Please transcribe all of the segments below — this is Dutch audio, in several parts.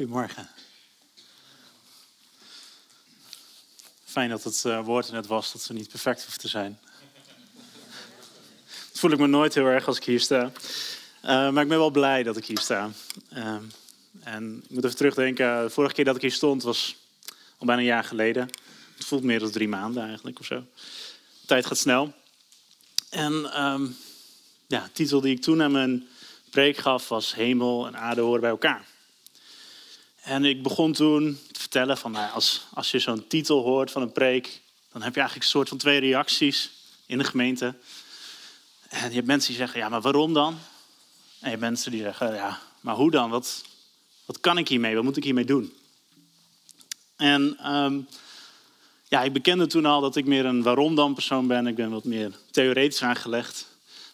Goedemorgen. Fijn dat het uh, woord er net was, dat ze niet perfect hoeft te zijn. Dat voel ik me nooit heel erg als ik hier sta. Uh, maar ik ben wel blij dat ik hier sta. Uh, en ik moet even terugdenken, de vorige keer dat ik hier stond was al bijna een jaar geleden. Het voelt meer dan drie maanden eigenlijk of zo. Tijd gaat snel. En um, ja, de titel die ik toen aan mijn preek gaf was Hemel en aarde horen bij elkaar. En ik begon toen te vertellen van, nou, als, als je zo'n titel hoort van een preek, dan heb je eigenlijk een soort van twee reacties in de gemeente. En je hebt mensen die zeggen, ja, maar waarom dan? En je hebt mensen die zeggen, ja, maar hoe dan? Wat, wat kan ik hiermee? Wat moet ik hiermee doen? En um, ja, ik bekende toen al dat ik meer een waarom dan persoon ben. Ik ben wat meer theoretisch aangelegd.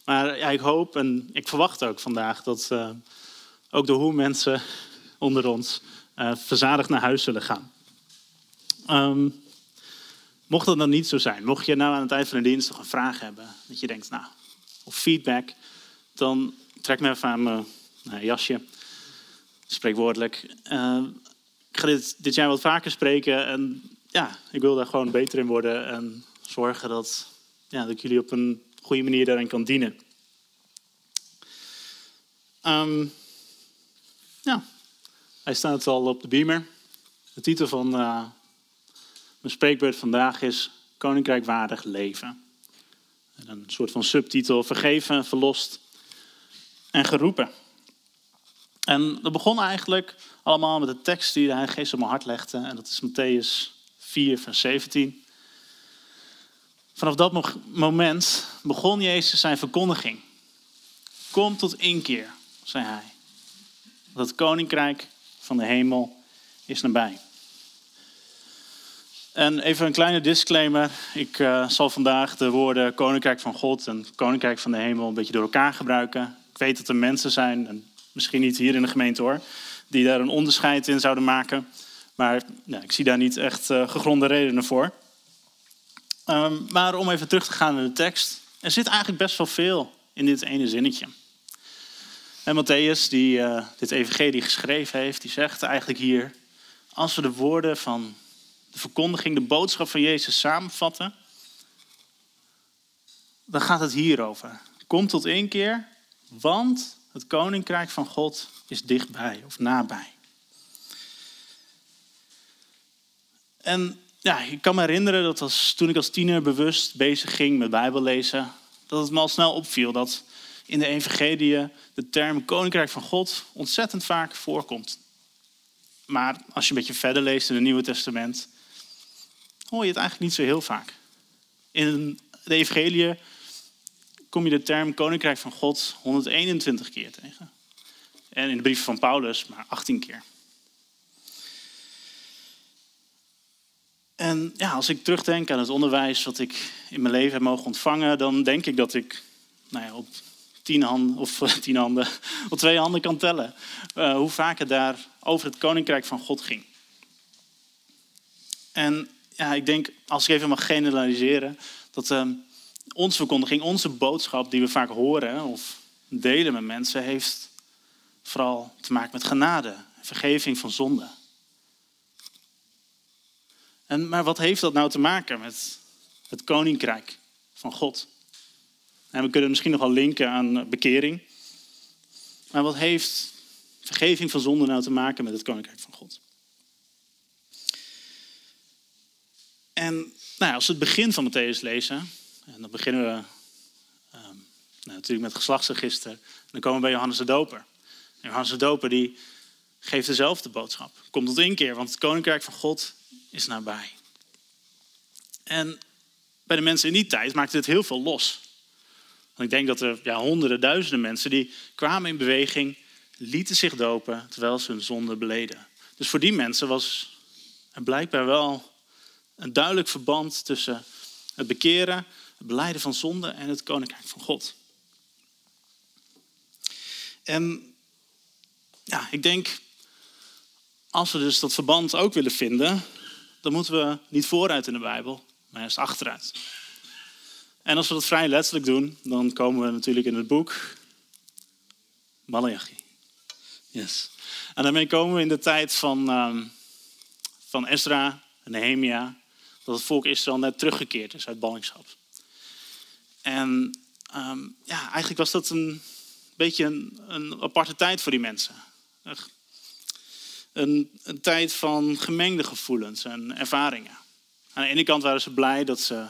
Maar ja, ik hoop en ik verwacht ook vandaag dat uh, ook de hoe mensen onder ons uh, verzadigd naar huis zullen gaan. Um, mocht dat dan niet zo zijn, mocht je nou aan het eind van de dienst nog een vraag hebben, dat je denkt, nou, of feedback, dan trek me even aan mijn nou, jasje, spreekwoordelijk. Uh, ik ga dit, dit jaar wat vaker spreken en ja, ik wil daar gewoon beter in worden en zorgen dat, ja, dat ik jullie op een goede manier daarin kan dienen. Um, ja, hij staat al op de beamer. De titel van uh, mijn spreekbeurt vandaag is Koninkrijk waardig leven. En een soort van subtitel, vergeven, verlost en geroepen. En dat begon eigenlijk allemaal met de tekst die hij geest op mijn hart legde. En dat is Matthäus 4, vers 17. Vanaf dat moment begon Jezus zijn verkondiging. Kom tot inkeer, zei hij. Dat koninkrijk van de hemel is nabij. En even een kleine disclaimer. Ik uh, zal vandaag de woorden koninkrijk van God en koninkrijk van de hemel een beetje door elkaar gebruiken. Ik weet dat er mensen zijn, en misschien niet hier in de gemeente hoor, die daar een onderscheid in zouden maken. Maar ja, ik zie daar niet echt uh, gegronde redenen voor. Um, maar om even terug te gaan naar de tekst. Er zit eigenlijk best wel veel in dit ene zinnetje. En Matthäus, die uh, dit evangelie geschreven heeft, die zegt eigenlijk hier... als we de woorden van de verkondiging, de boodschap van Jezus samenvatten... dan gaat het hierover. Kom tot één keer, want het koninkrijk van God is dichtbij of nabij. En ja, ik kan me herinneren dat als, toen ik als tiener bewust bezig ging met Bijbel lezen, dat het me al snel opviel dat in de evangelie de term koninkrijk van God ontzettend vaak voorkomt. Maar als je een beetje verder leest in het Nieuwe Testament, hoor je het eigenlijk niet zo heel vaak. In de evangelie kom je de term koninkrijk van God 121 keer tegen. En in de brief van Paulus maar 18 keer. En ja, als ik terugdenk aan het onderwijs wat ik in mijn leven heb mogen ontvangen, dan denk ik dat ik nou ja, op tien handen, of tien handen, op twee handen kan tellen. Uh, hoe vaak het daar over het koninkrijk van God ging. En ja, ik denk, als ik even mag generaliseren, dat uh, onze verkondiging, onze boodschap die we vaak horen of delen met mensen, heeft vooral te maken met genade, vergeving van zonde. En, maar wat heeft dat nou te maken met het koninkrijk van God? En we kunnen misschien nog wel linken aan bekering. Maar wat heeft vergeving van zonde nou te maken met het koninkrijk van God? En nou als we het begin van Matthäus lezen, en dan beginnen we um, nou, natuurlijk met geslachtsregister, dan komen we bij Johannes de Doper. En Johannes de Doper die geeft dezelfde boodschap. Kom tot inkeer, want het koninkrijk van God is nabij. En bij de mensen in die tijd maakte het heel veel los. Want ik denk dat er ja, honderden, duizenden mensen die kwamen in beweging, lieten zich dopen terwijl ze hun zonde beleden. Dus voor die mensen was er blijkbaar wel een duidelijk verband tussen het bekeren, het beleiden van zonde en het koninkrijk van God. En ja, ik denk, als we dus dat verband ook willen vinden, dan moeten we niet vooruit in de Bijbel, maar juist achteruit. En als we dat vrij letterlijk doen, dan komen we natuurlijk in het boek Malachi. Yes. En daarmee komen we in de tijd van, um, van Ezra en Nehemia, dat het volk Israël net teruggekeerd is uit ballingschap. En um, ja, eigenlijk was dat een beetje een, een aparte tijd voor die mensen. Een, een, tijd van gemengde gevoelens en ervaringen. Aan de ene kant waren ze blij dat ze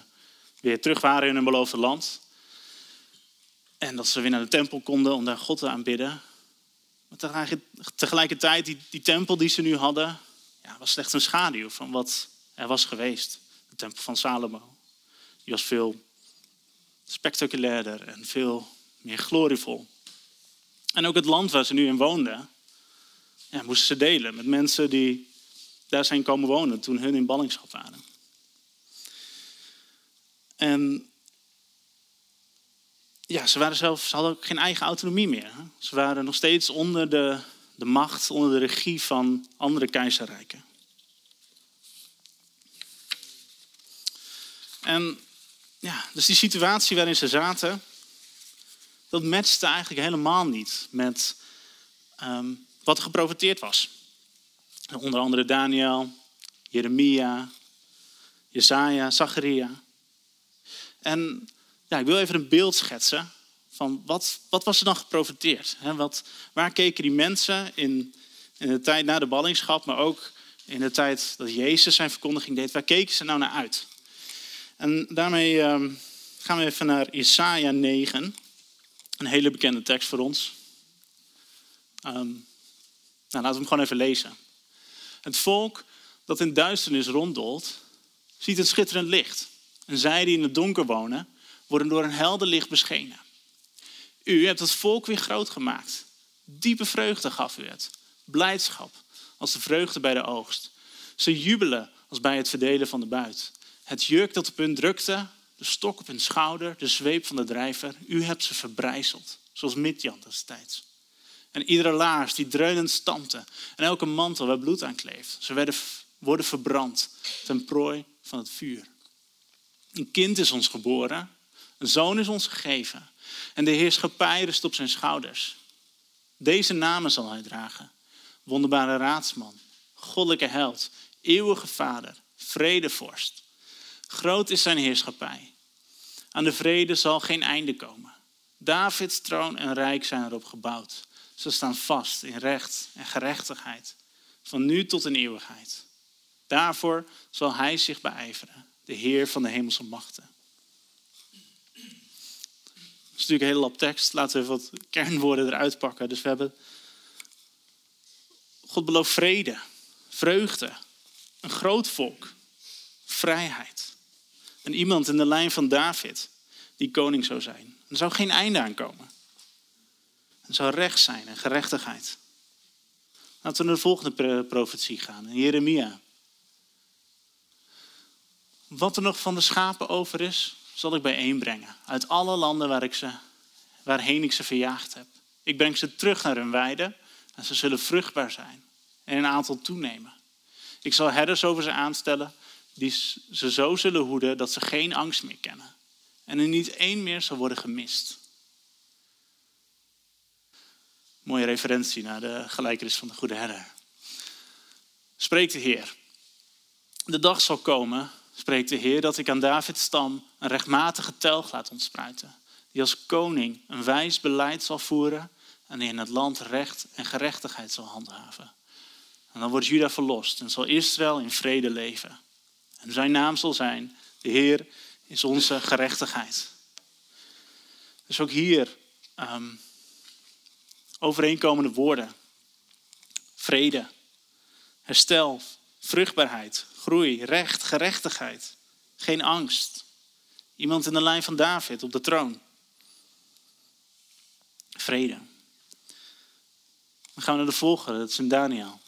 weer terug waren in hun beloofde land. En dat ze weer naar de tempel konden om daar God te aanbidden. Maar tegelijkertijd, die, tempel die ze nu hadden, ja, was slechts een schaduw van wat er was geweest. De tempel van Salomo. Die was veel spectaculairder en veel meer glorievol. En ook het land waar ze nu in woonden, moesten ze delen met mensen die daar zijn komen wonen toen hun in ballingschap waren. En ja, ze, zelf, ze hadden ook geen eigen autonomie meer. Ze waren nog steeds onder de, de macht, onder de regie van andere keizerrijken. En ja, dus die situatie waarin ze zaten, dat matchte eigenlijk helemaal niet met ehm, wat er geprofiteerd was. Onder andere Daniel, Jeremia, Jesaja, Zacharia. En ja, ik wil even een beeld schetsen van wat, wat was er dan geprofiteerd? Wat, waar keken die mensen in, in de tijd na de ballingschap, maar ook in de tijd dat Jezus zijn verkondiging deed, waar keken ze nou naar uit? En daarmee ehm, gaan we even naar Isaiah 9, een hele bekende tekst voor ons. Um, nou, laten we hem gewoon even lezen. Het volk dat in duisternis ronddolt, ziet een schitterend licht. En zij die in het donker wonen, worden door een helder licht beschenen. U hebt het volk weer groot gemaakt. Diepe vreugde gaf u het. Blijdschap als de vreugde bij de oogst. Ze jubelen als bij het verdelen van de buit. Het juk dat op hun drukte, de stok op hun schouder, de zweep van de drijver. U hebt ze verbrijzeld, zoals Midjan destijds. En iedere laars die dreunend stampte en elke mantel waar bloed aan kleeft. Ze werden, worden verbrand ten prooi van het vuur. Een kind is ons geboren, een zoon is ons gegeven en de heerschappij rust op zijn schouders. Deze namen zal hij dragen. Wonderbare raadsman, goddelijke held, eeuwige vader, vredevorst. Groot is zijn heerschappij. Aan de vrede zal geen einde komen. Davids troon en rijk zijn erop gebouwd. Ze staan vast in recht en gerechtigheid, van nu tot in eeuwigheid. Daarvoor zal hij zich beijveren, de Heer van de hemelse machten. Dat is natuurlijk een hele lap tekst. Laten we even wat kernwoorden eruit pakken. Dus we hebben God belooft vrede, vreugde, een groot volk, vrijheid. En iemand in de lijn van David die koning zou zijn. Er zou geen einde aankomen. Er zou recht zijn en gerechtigheid. Laten we naar de volgende profetie gaan, in Jeremia. Wat er nog van de schapen over is, zal ik bijeenbrengen. Uit alle landen waar ik ze, waarheen ik ze verjaagd heb. Ik breng ze terug naar hun weide en ze zullen vruchtbaar zijn en in aantal toenemen. Ik zal herders over ze aanstellen die ze zo zullen hoeden dat ze geen angst meer kennen. En er niet één meer zal worden gemist. Mooie referentie naar de gelijkenis van de goede herder. Spreekt de Heer. De dag zal komen spreekt de Heer, dat ik aan Davids stam een rechtmatige telg laat ontspruiten. Die als koning een wijs beleid zal voeren en in het land recht en gerechtigheid zal handhaven. En dan wordt Juda verlost en zal Israël in vrede leven. En zijn naam zal zijn, de Heer is onze gerechtigheid. Dus ook hier um, overeenkomende woorden. Vrede, herstel, vruchtbaarheid, groei, recht, gerechtigheid. Geen angst. Iemand in de lijn van David op de troon. Vrede. Dan gaan we naar de volgende, dat is in Daniel.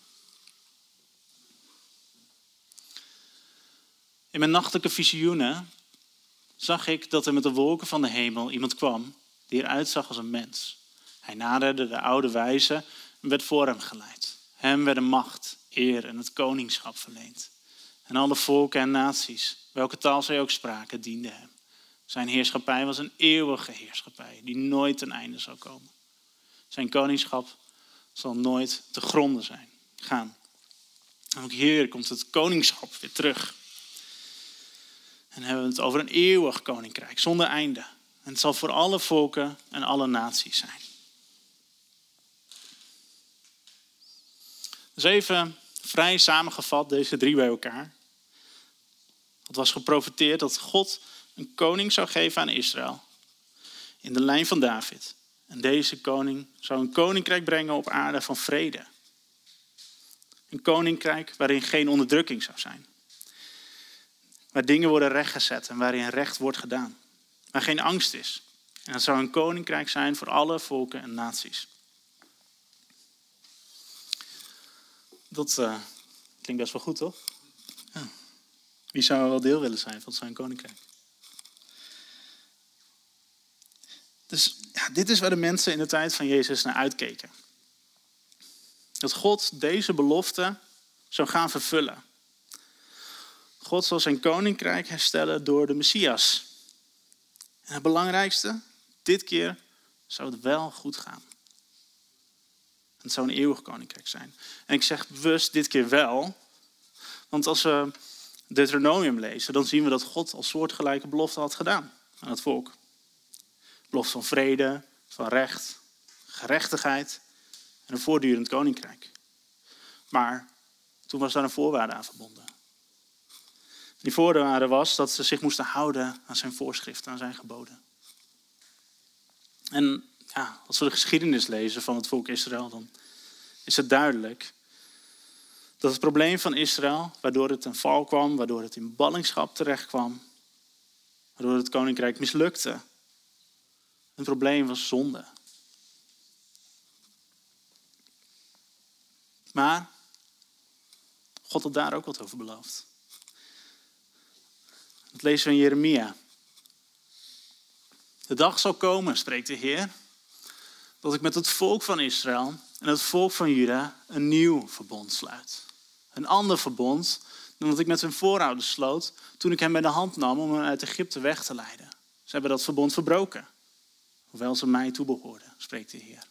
In mijn nachtelijke visioenen zag ik dat er met de wolken van de hemel iemand kwam die eruit zag als een mens. Hij naderde de oude wijze en werd voor hem geleid. Hem werden macht, eer en het koningschap verleend. En alle volken en naties, welke taal zij ook spraken, dienden hem. Zijn heerschappij was een eeuwige heerschappij die nooit ten einde zou komen. Zijn koningschap zal nooit te gronden zijn, gaan. En ook hier komt het koningschap weer terug. En hebben we het over een eeuwig koninkrijk, zonder einde. En het zal voor alle volken en alle naties zijn. Dus even vrij samengevat, deze drie bij elkaar. Het was geprofiteerd dat God een koning zou geven aan Israël. In de lijn van David. En deze koning zou een koninkrijk brengen op aarde van vrede. Een koninkrijk waarin geen onderdrukking zou zijn. Waar dingen worden rechtgezet en waarin recht wordt gedaan. Waar geen angst is. En het zou een koninkrijk zijn voor alle volken en naties. Dat uh, klinkt best wel goed, toch? Ja. Wie zou er wel deel willen zijn van zijn koninkrijk? Dus ja, dit is waar de mensen in de tijd van Jezus naar uitkeken. Dat God deze belofte zou gaan vervullen. God zal zijn koninkrijk herstellen door de Messias. En het belangrijkste, dit keer zou het wel goed gaan. Het zou een eeuwig koninkrijk zijn. En ik zeg bewust dit keer wel, want als we Deuteronomium lezen, dan zien we dat God al soortgelijke beloften had gedaan aan het volk. Belofte van vrede, van recht, gerechtigheid en een voortdurend koninkrijk. Maar toen was daar een voorwaarde aan verbonden. Die voorwaarde was dat ze zich moesten houden aan zijn voorschriften, aan zijn geboden. En ja, als we de geschiedenis lezen van het volk Israël, dan is het duidelijk dat het probleem van Israël, waardoor het ten val kwam, waardoor het in ballingschap terecht kwam, waardoor het koninkrijk mislukte, een probleem was zonde. Maar God had daar ook wat over beloofd. Dat lezen we in Jeremia. De dag zal komen, spreekt de Heer, dat ik met het volk van Israël en het volk van Juda een nieuw verbond sluit. Een ander verbond dan dat ik met hun voorouders sloot toen ik hen bij de hand nam om hen uit Egypte weg te leiden. Ze hebben dat verbond verbroken, hoewel ze mij toebehoorden, spreekt de Heer.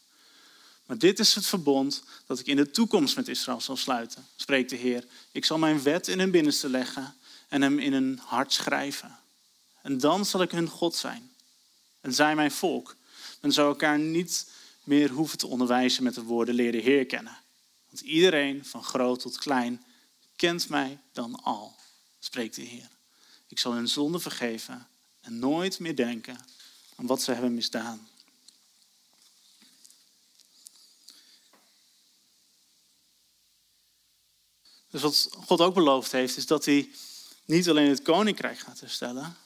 Maar dit is het verbond dat ik in de toekomst met Israël zal sluiten, spreekt de Heer. Ik zal mijn wet in hun binnenste leggen en hem in hun hart schrijven. En dan zal ik hun God zijn. En zij mijn volk. Men zou elkaar niet meer hoeven te onderwijzen met de woorden leer de Heer kennen. Want iedereen, van groot tot klein, kent mij dan al, spreekt de Heer. Ik zal hun zonde vergeven en nooit meer denken aan wat ze hebben misdaan. Dus wat God ook beloofd heeft, is dat hij niet alleen het koninkrijk gaat herstellen,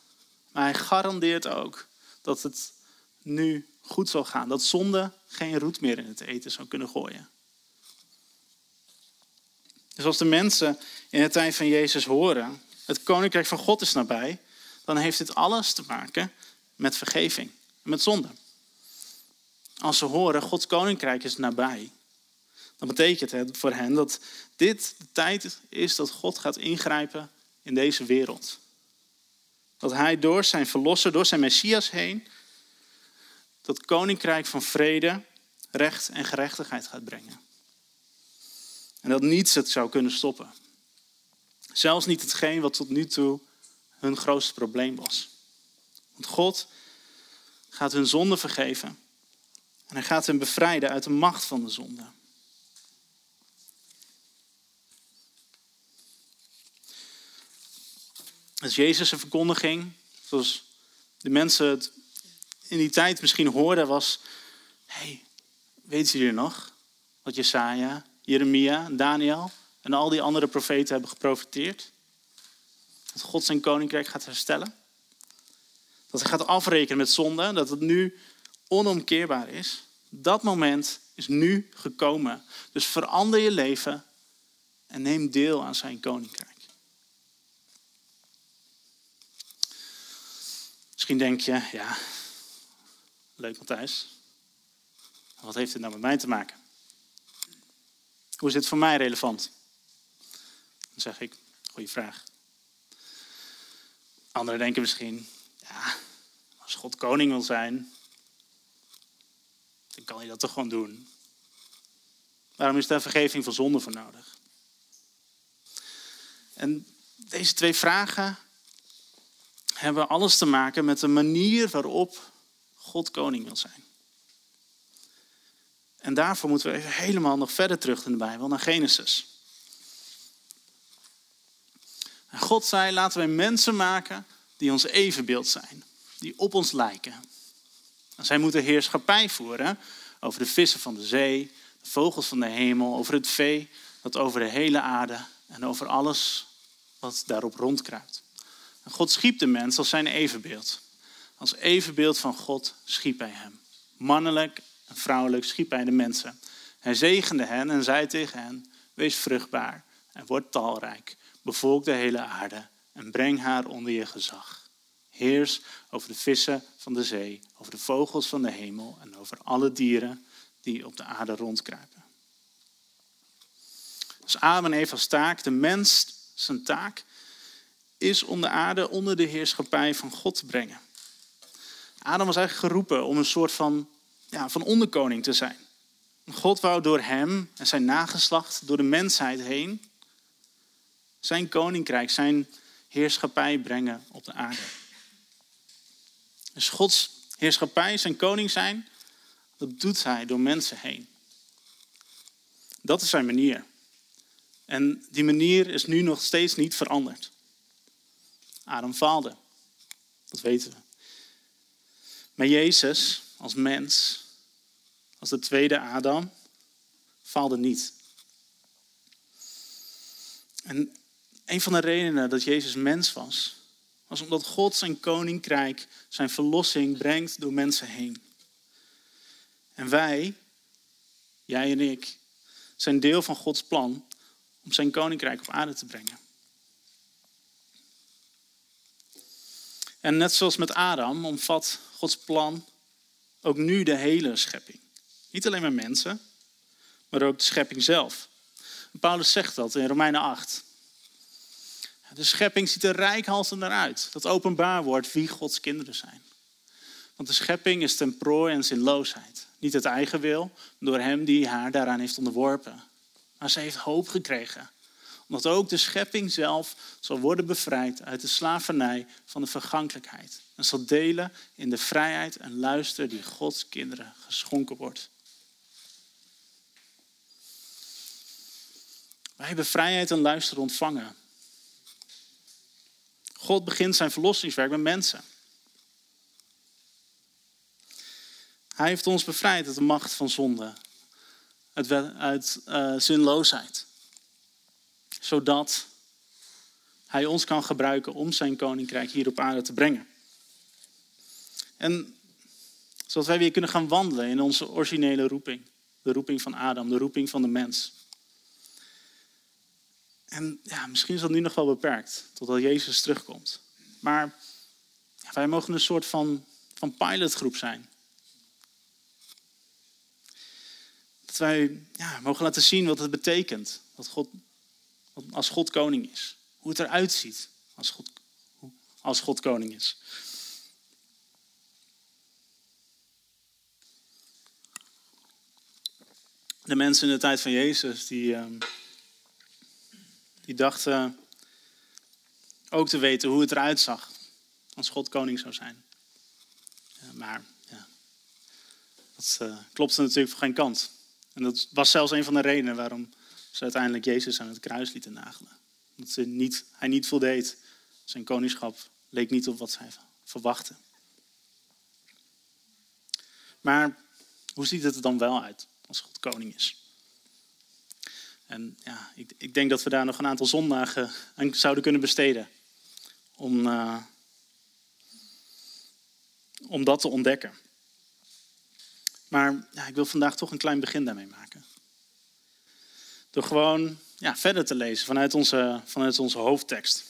maar hij garandeert ook dat het nu goed zal gaan. Dat zonde geen roet meer in het eten zou kunnen gooien. Dus als de mensen in de tijd van Jezus horen, het koninkrijk van God is nabij, dan heeft dit alles te maken met vergeving, met zonde. Als ze horen, Gods koninkrijk is nabij, dan betekent het voor hen dat dit de tijd is dat God gaat ingrijpen in deze wereld. Dat hij door zijn verlosser, door zijn Messias heen, dat koninkrijk van vrede, recht en gerechtigheid gaat brengen. En dat niets het zou kunnen stoppen. Zelfs niet hetgeen wat tot nu toe hun grootste probleem was. Want God gaat hun zonde vergeven. En hij gaat hen bevrijden uit de macht van de zonde. Dus Jezus' verkondiging, zoals de mensen het in die tijd misschien hoorden, was: hey, weten jullie nog wat Jesaja, Jeremia, Daniel en al die andere profeten hebben geprofiteerd? Dat God zijn koninkrijk gaat herstellen. Dat hij gaat afrekenen met zonde, dat het nu onomkeerbaar is. Dat moment is nu gekomen. Dus verander je leven en neem deel aan zijn koninkrijk. Misschien denk je, ja, leuk Matthijs. Wat heeft dit nou met mij te maken? Hoe is dit voor mij relevant? Dan zeg ik, goede vraag. Anderen denken misschien, ja, als God koning wil zijn, dan kan hij dat toch gewoon doen. Waarom is daar vergeving van zonde voor nodig? En deze twee vragen hebben alles te maken met de manier waarop God koning wil zijn. En daarvoor moeten we even helemaal nog verder terug in de Bijbel, naar Genesis. God zei, laten wij mensen maken die ons evenbeeld zijn, die op ons lijken. En zij moeten heerschappij voeren over de vissen van de zee, de vogels van de hemel, over het vee dat over de hele aarde en over alles wat daarop rondkruipt. En God schiep de mens als zijn evenbeeld. Als evenbeeld van God schiep hij hem. Mannelijk en vrouwelijk schiep hij de mensen. Hij zegende hen en zei tegen hen: Wees vruchtbaar en word talrijk. Bevolk de hele aarde en breng haar onder je gezag. Heers over de vissen van de zee, over de vogels van de hemel en over alle dieren die op de aarde rondkruipen. Dus Adam en Eva's taak, de mens zijn taak, is om de aarde onder de heerschappij van God te brengen. Adam was eigenlijk geroepen om een soort van, ja, van onderkoning te zijn. God wou door hem en zijn nageslacht, door de mensheid heen, zijn koninkrijk, zijn heerschappij brengen op de aarde. Dus Gods heerschappij, zijn koning zijn, dat doet hij door mensen heen. Dat is zijn manier. En die manier is nu nog steeds niet veranderd. Adam faalde. Dat weten we. Maar Jezus als mens, als de tweede Adam, faalde niet. En een van de redenen dat Jezus mens was, was omdat God zijn koninkrijk, zijn verlossing brengt door mensen heen. En wij, jij en ik, zijn deel van Gods plan om zijn koninkrijk op aarde te brengen. En net zoals met Adam omvat Gods plan ook nu de hele schepping. Niet alleen maar mensen, maar ook de schepping zelf. Paulus zegt dat in Romeinen 8. De schepping ziet er rijkhalsend naar uit. Dat openbaar wordt wie Gods kinderen zijn. Want de schepping is ten prooi en zinloosheid. Niet het eigen wil, door hem die haar daaraan heeft onderworpen. Maar ze heeft hoop gekregen. Omdat ook de schepping zelf zal worden bevrijd uit de slavernij van de vergankelijkheid. En zal delen in de vrijheid en luister die Gods kinderen geschonken wordt. Wij hebben vrijheid en luister ontvangen. God begint zijn verlossingswerk met mensen. Hij heeft ons bevrijd uit de macht van zonde, uit, uit uh, zinloosheid. Zodat hij ons kan gebruiken om zijn koninkrijk hier op aarde te brengen. En zodat wij weer kunnen gaan wandelen in onze originele roeping. De roeping van Adam, de roeping van de mens. En ja, misschien is dat nu nog wel beperkt, totdat Jezus terugkomt. Maar wij mogen een soort van, van pilotgroep zijn. Dat wij ja, mogen laten zien wat het betekent dat God, als God koning is. Hoe het eruit ziet als God, als God koning is. De mensen in de tijd van Jezus, die, ehm, die dachten ook te weten hoe het eruit zag als God koning zou zijn. maar ja, dat uh, klopte natuurlijk voor geen kant. En dat was zelfs een van de redenen waarom ze uiteindelijk Jezus aan het kruis lieten nagelen. Dat ze niet, hij niet voldeed. Zijn koningschap leek niet op wat zij verwachten. Maar hoe ziet het er dan wel uit als God koning is? En ja, ik, ik, denk dat we daar nog een aantal zondagen aan zouden kunnen besteden. Om, uh, om dat te ontdekken. Maar ja, ik wil vandaag toch een klein begin daarmee maken. Door gewoon ja, verder te lezen vanuit onze, vanuit onze hoofdtekst.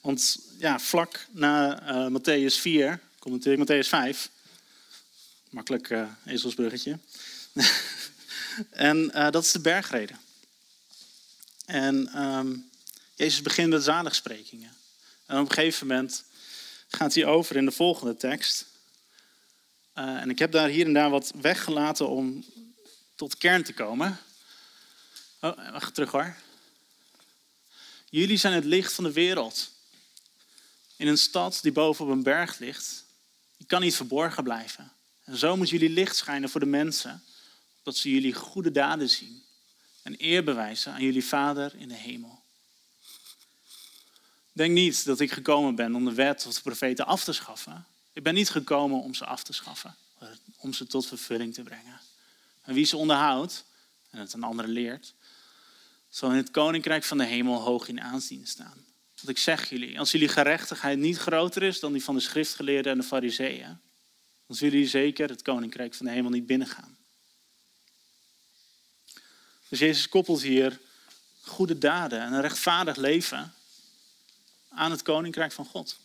Want ja, vlak na uh, Matthäus 4 komt natuurlijk Matthäus 5. Makkelijk uh, ezelsbruggetje. En uh, dat is de bergreden. En um, Jezus begint met zaligsprekingen. En op een gegeven moment gaat hij over in de volgende tekst. Uh, en ik heb daar hier en daar wat weggelaten om tot kern te komen. Oh, wacht terug hoor. Jullie zijn het licht van de wereld. In een stad die boven op een berg ligt, die kan niet verborgen blijven. En zo moet jullie licht schijnen voor de mensen, dat ze jullie goede daden zien en eer bewijzen aan jullie Vader in de hemel. Denk niet dat ik gekomen ben om de wet of de profeten af te schaffen. Ik ben niet gekomen om ze af te schaffen, maar om ze tot vervulling te brengen. En wie ze onderhoudt en het een andere leert, zal in het koninkrijk van de hemel hoog in aanzien staan. Want ik zeg jullie, als jullie gerechtigheid niet groter is dan die van de schriftgeleerden en de fariseeën, dan zullen jullie zeker het koninkrijk van de hemel niet binnengaan. Dus Jezus koppelt hier goede daden en een rechtvaardig leven aan het koninkrijk van God.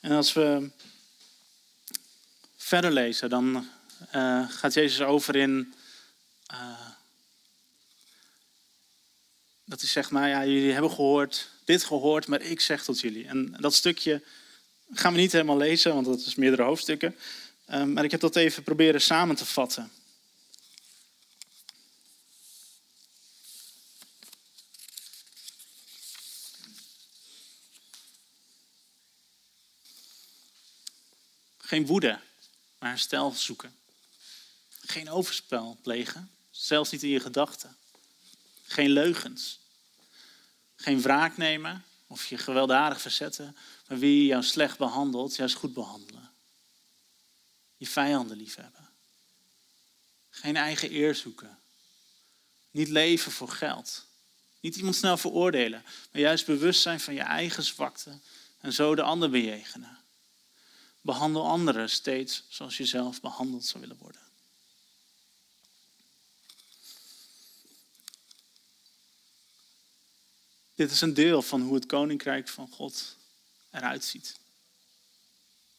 En als we verder lezen, dan uh, gaat Jezus over in. Uh, dat hij zegt, maar ja, jullie hebben gehoord, dit gehoord, maar ik zeg tot jullie. En dat stukje gaan we niet helemaal lezen, want dat is meerdere hoofdstukken. Uh, maar ik heb dat even proberen samen te vatten. Geen woede, maar herstel zoeken. Geen overspel plegen, zelfs niet in je gedachten. Geen leugens. Geen wraak nemen of je gewelddadig verzetten, maar wie jou slecht behandelt, juist goed behandelen. Je vijanden liefhebben. Geen eigen eer zoeken. Niet leven voor geld. Niet iemand snel veroordelen, maar juist bewust zijn van je eigen zwakte en zo de ander bejegenen. Behandel anderen steeds zoals je zelf behandeld zou willen worden. Dit is een deel van hoe het koninkrijk van God eruit ziet.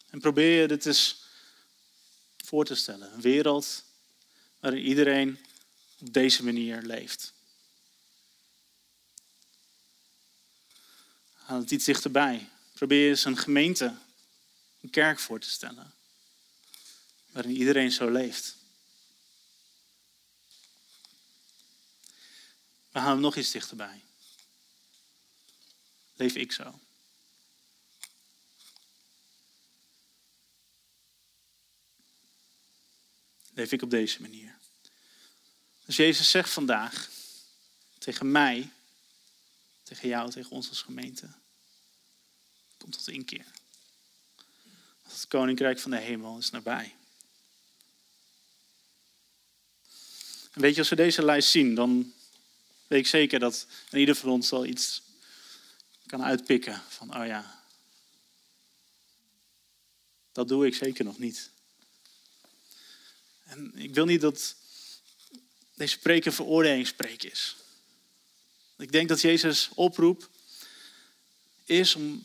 En probeer je dit eens voor te stellen. Een wereld waarin iedereen op deze manier leeft. Haal het iets dichterbij. Probeer eens een gemeente een kerk voor te stellen. Waarin iedereen zo leeft. We halen hem nog iets dichterbij. Leef ik zo? Leef ik op deze manier? Dus Jezus zegt vandaag tegen mij, tegen jou, tegen ons als gemeente, kom tot inkeer. Het koninkrijk van de hemel is nabij. En weet je, als we deze lijst zien, dan weet ik zeker dat ieder van ons al iets kan uitpikken van, oh ja, dat doe ik zeker nog niet. En ik wil niet dat deze preek een veroordelingspreek is. Ik denk dat Jezus oproep is om,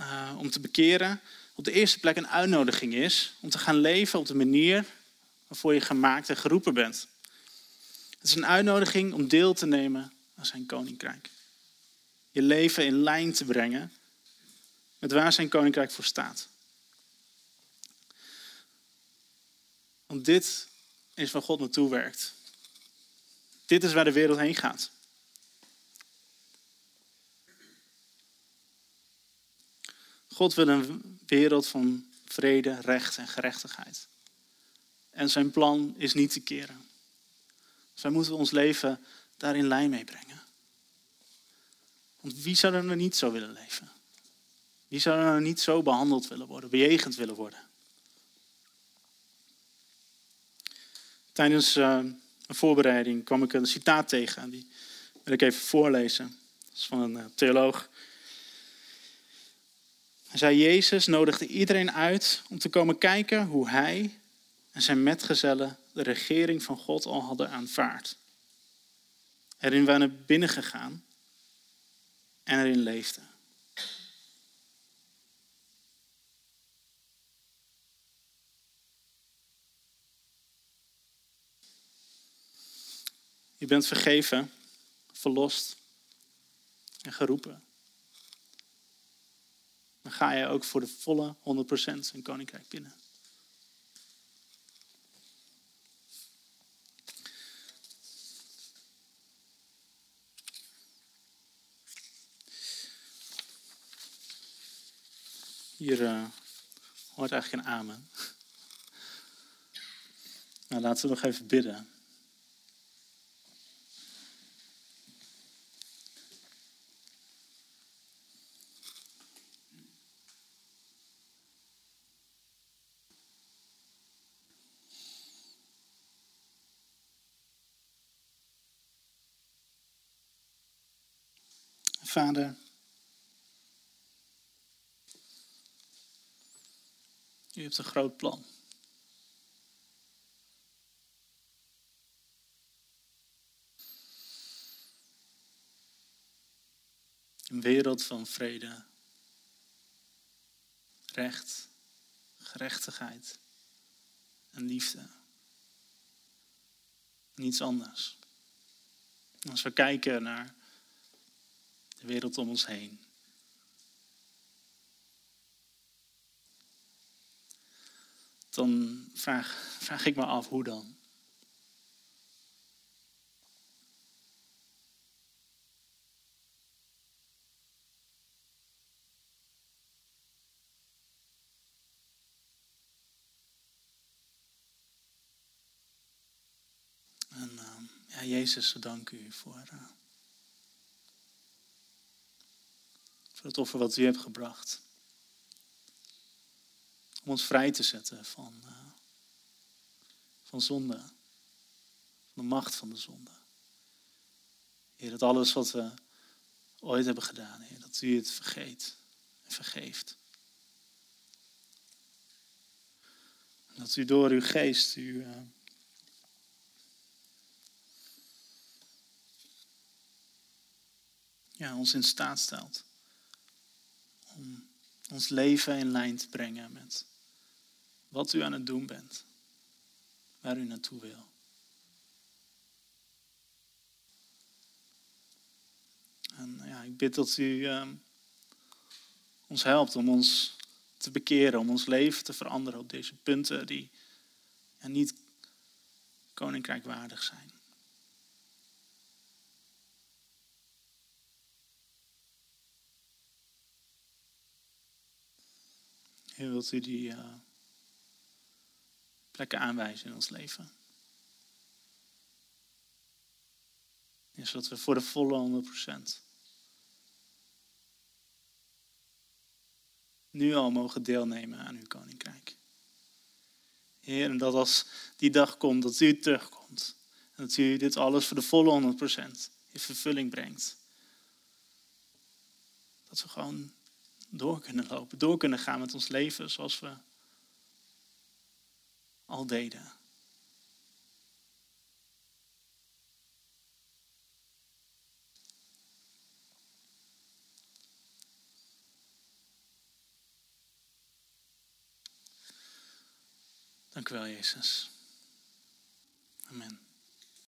uh, om te bekeren, op de eerste plek een uitnodiging is om te gaan leven op de manier waarvoor je gemaakt en geroepen bent. Het is een uitnodiging om deel te nemen aan zijn koninkrijk. Je leven in lijn te brengen met waar zijn koninkrijk voor staat. Want dit is waar God naartoe werkt. Dit is waar de wereld heen gaat. God wil een wereld van vrede, recht en gerechtigheid. En zijn plan is niet te keren. Dus wij moeten ons leven daarin lijn mee brengen. Want wie zou er nou niet zo willen leven? Wie zou er nou niet zo behandeld willen worden, bejegend willen worden? Tijdens uh, een voorbereiding kwam ik een citaat tegen. Die wil ik even voorlezen. Dat is van een uh, theoloog. Hij zei, Jezus nodigde iedereen uit om te komen kijken hoe hij en zijn metgezellen de regering van God al hadden aanvaard. Erin waren binnengegaan en erin leefden. Je bent vergeven, verlost en geroepen dan ga je ook voor de volle 100% een koninkrijk binnen. Hier uh, hoort eigenlijk een amen. Nou, laten we nog even bidden. Vader, hebt een groot plan. Een wereld van vrede, recht, gerechtigheid en liefde. Niets anders. Als we kijken naar de wereld om ons heen. Dan vraag, vraag ik me af hoe dan. En uh, ja, Jezus, dank u voor. Uh, voor het offer wat u hebt gebracht. Om ons vrij te zetten van, uh, van zonde. Van de macht van de zonde. Heer, dat alles wat we ooit hebben gedaan, Heer, dat u het vergeet en vergeeft. Dat u door uw geest u. Uh, ja, ons in staat stelt om ons leven in lijn te brengen met wat u aan het doen bent, waar u naartoe wil. En ja, ik bid dat u uh, ons helpt om ons te bekeren, om ons leven te veranderen op deze punten die ja, niet koninkrijkwaardig zijn. Heer, wilt u die uh, plekken aanwijzen in ons leven? Ja, zodat we voor de volle 100% nu al mogen deelnemen aan uw koninkrijk. Heer, en dat als die dag komt, dat u terugkomt. En dat u dit alles voor de volle 100% in vervulling brengt. Dat we gewoon door kunnen lopen, door kunnen gaan met ons leven zoals we al deden. Dank u wel, Jezus. Amen.